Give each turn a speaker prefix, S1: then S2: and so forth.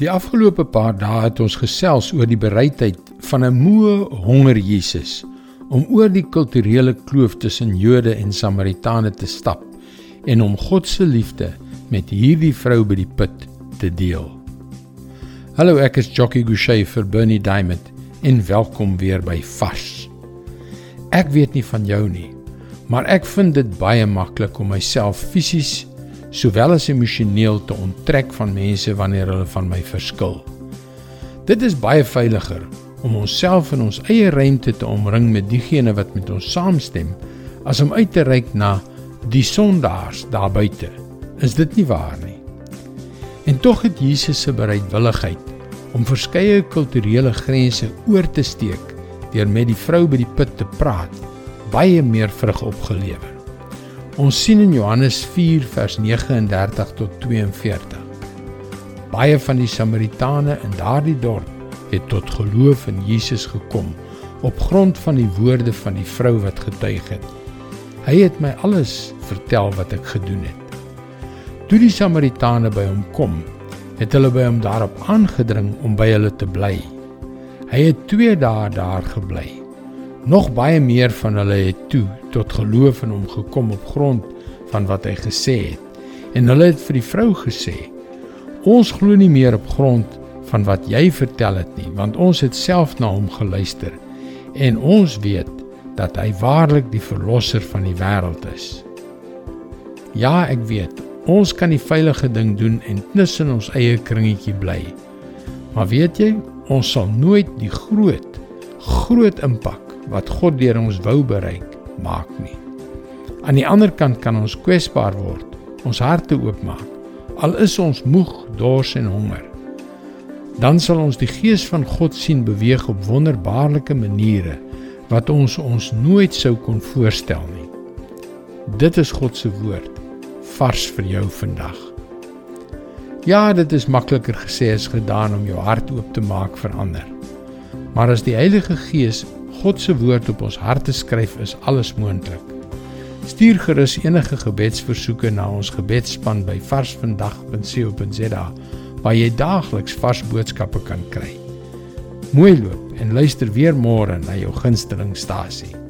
S1: Die afgelope paar dae het ons gesels oor die bereidheid van 'n moe honger Jesus om oor die kulturele kloof tussen Jode en Samaritane te stap en om God se liefde met hierdie vrou by die put te deel. Hallo, ek is Jockey Gouchee vir Bernie Diamond en welkom weer by Vars. Ek weet nie van jou nie, maar ek vind dit baie maklik om myself fisies sowel as emosioneel te onttrek van mense wanneer hulle van my verskil. Dit is baie veiliger om onsself in ons eie ruimte te omring met diegene wat met ons saamstem as om uit te reik na die sondaars daar buite. Is dit nie waar nie? En tog het Jesus se bereidwilligheid om verskeie kulturele grense oor te steek deur met die vrou by die put te praat baie meer vrug opgelewer. Ons sien in Johannes 4 vers 39 tot 42. Baie van die Samaritane in daardie dorp het tot geloof in Jesus gekom op grond van die woorde van die vrou wat getuig het. Hy het my alles vertel wat ek gedoen het. Toe die Samaritane by hom kom, het hulle by hom daarop aangedring om by hulle te bly. Hy het 2 dae daar gebly. Nog baie meer van hulle het toe tot geloof in hom gekom op grond van wat hy gesê het. En hulle het vir die vrou gesê: "Ons glo nie meer op grond van wat jy vertel het nie, want ons het self na hom geluister en ons weet dat hy waarlik die verlosser van die wêreld is." Ja, ek weet. Ons kan die veilige ding doen en tussen in ons eie kringetjie bly. Maar weet jy, ons sal nooit die groot groot impak wat God deur ons wou bereik maak nie. Aan die ander kant kan ons kwesbaar word, ons harte oopmaak, al is ons moeg, dors en honger. Dan sal ons die gees van God sien beweeg op wonderbaarlike maniere wat ons ons nooit sou kon voorstel nie. Dit is God se woord vars vir jou vandag. Ja, dit is makliker gesê as gedaan om jou hart oop te maak vir ander. Maar as die Heilige Gees God se woord op ons harte skryf, is alles moontlik. Stuur gerus enige gebedsversoeke na ons gebedsspan by varsvandag.co.za waar jy daagliks vars boodskappe kan kry. Mooi loop en luister weer môre na jou gunsteling stasie.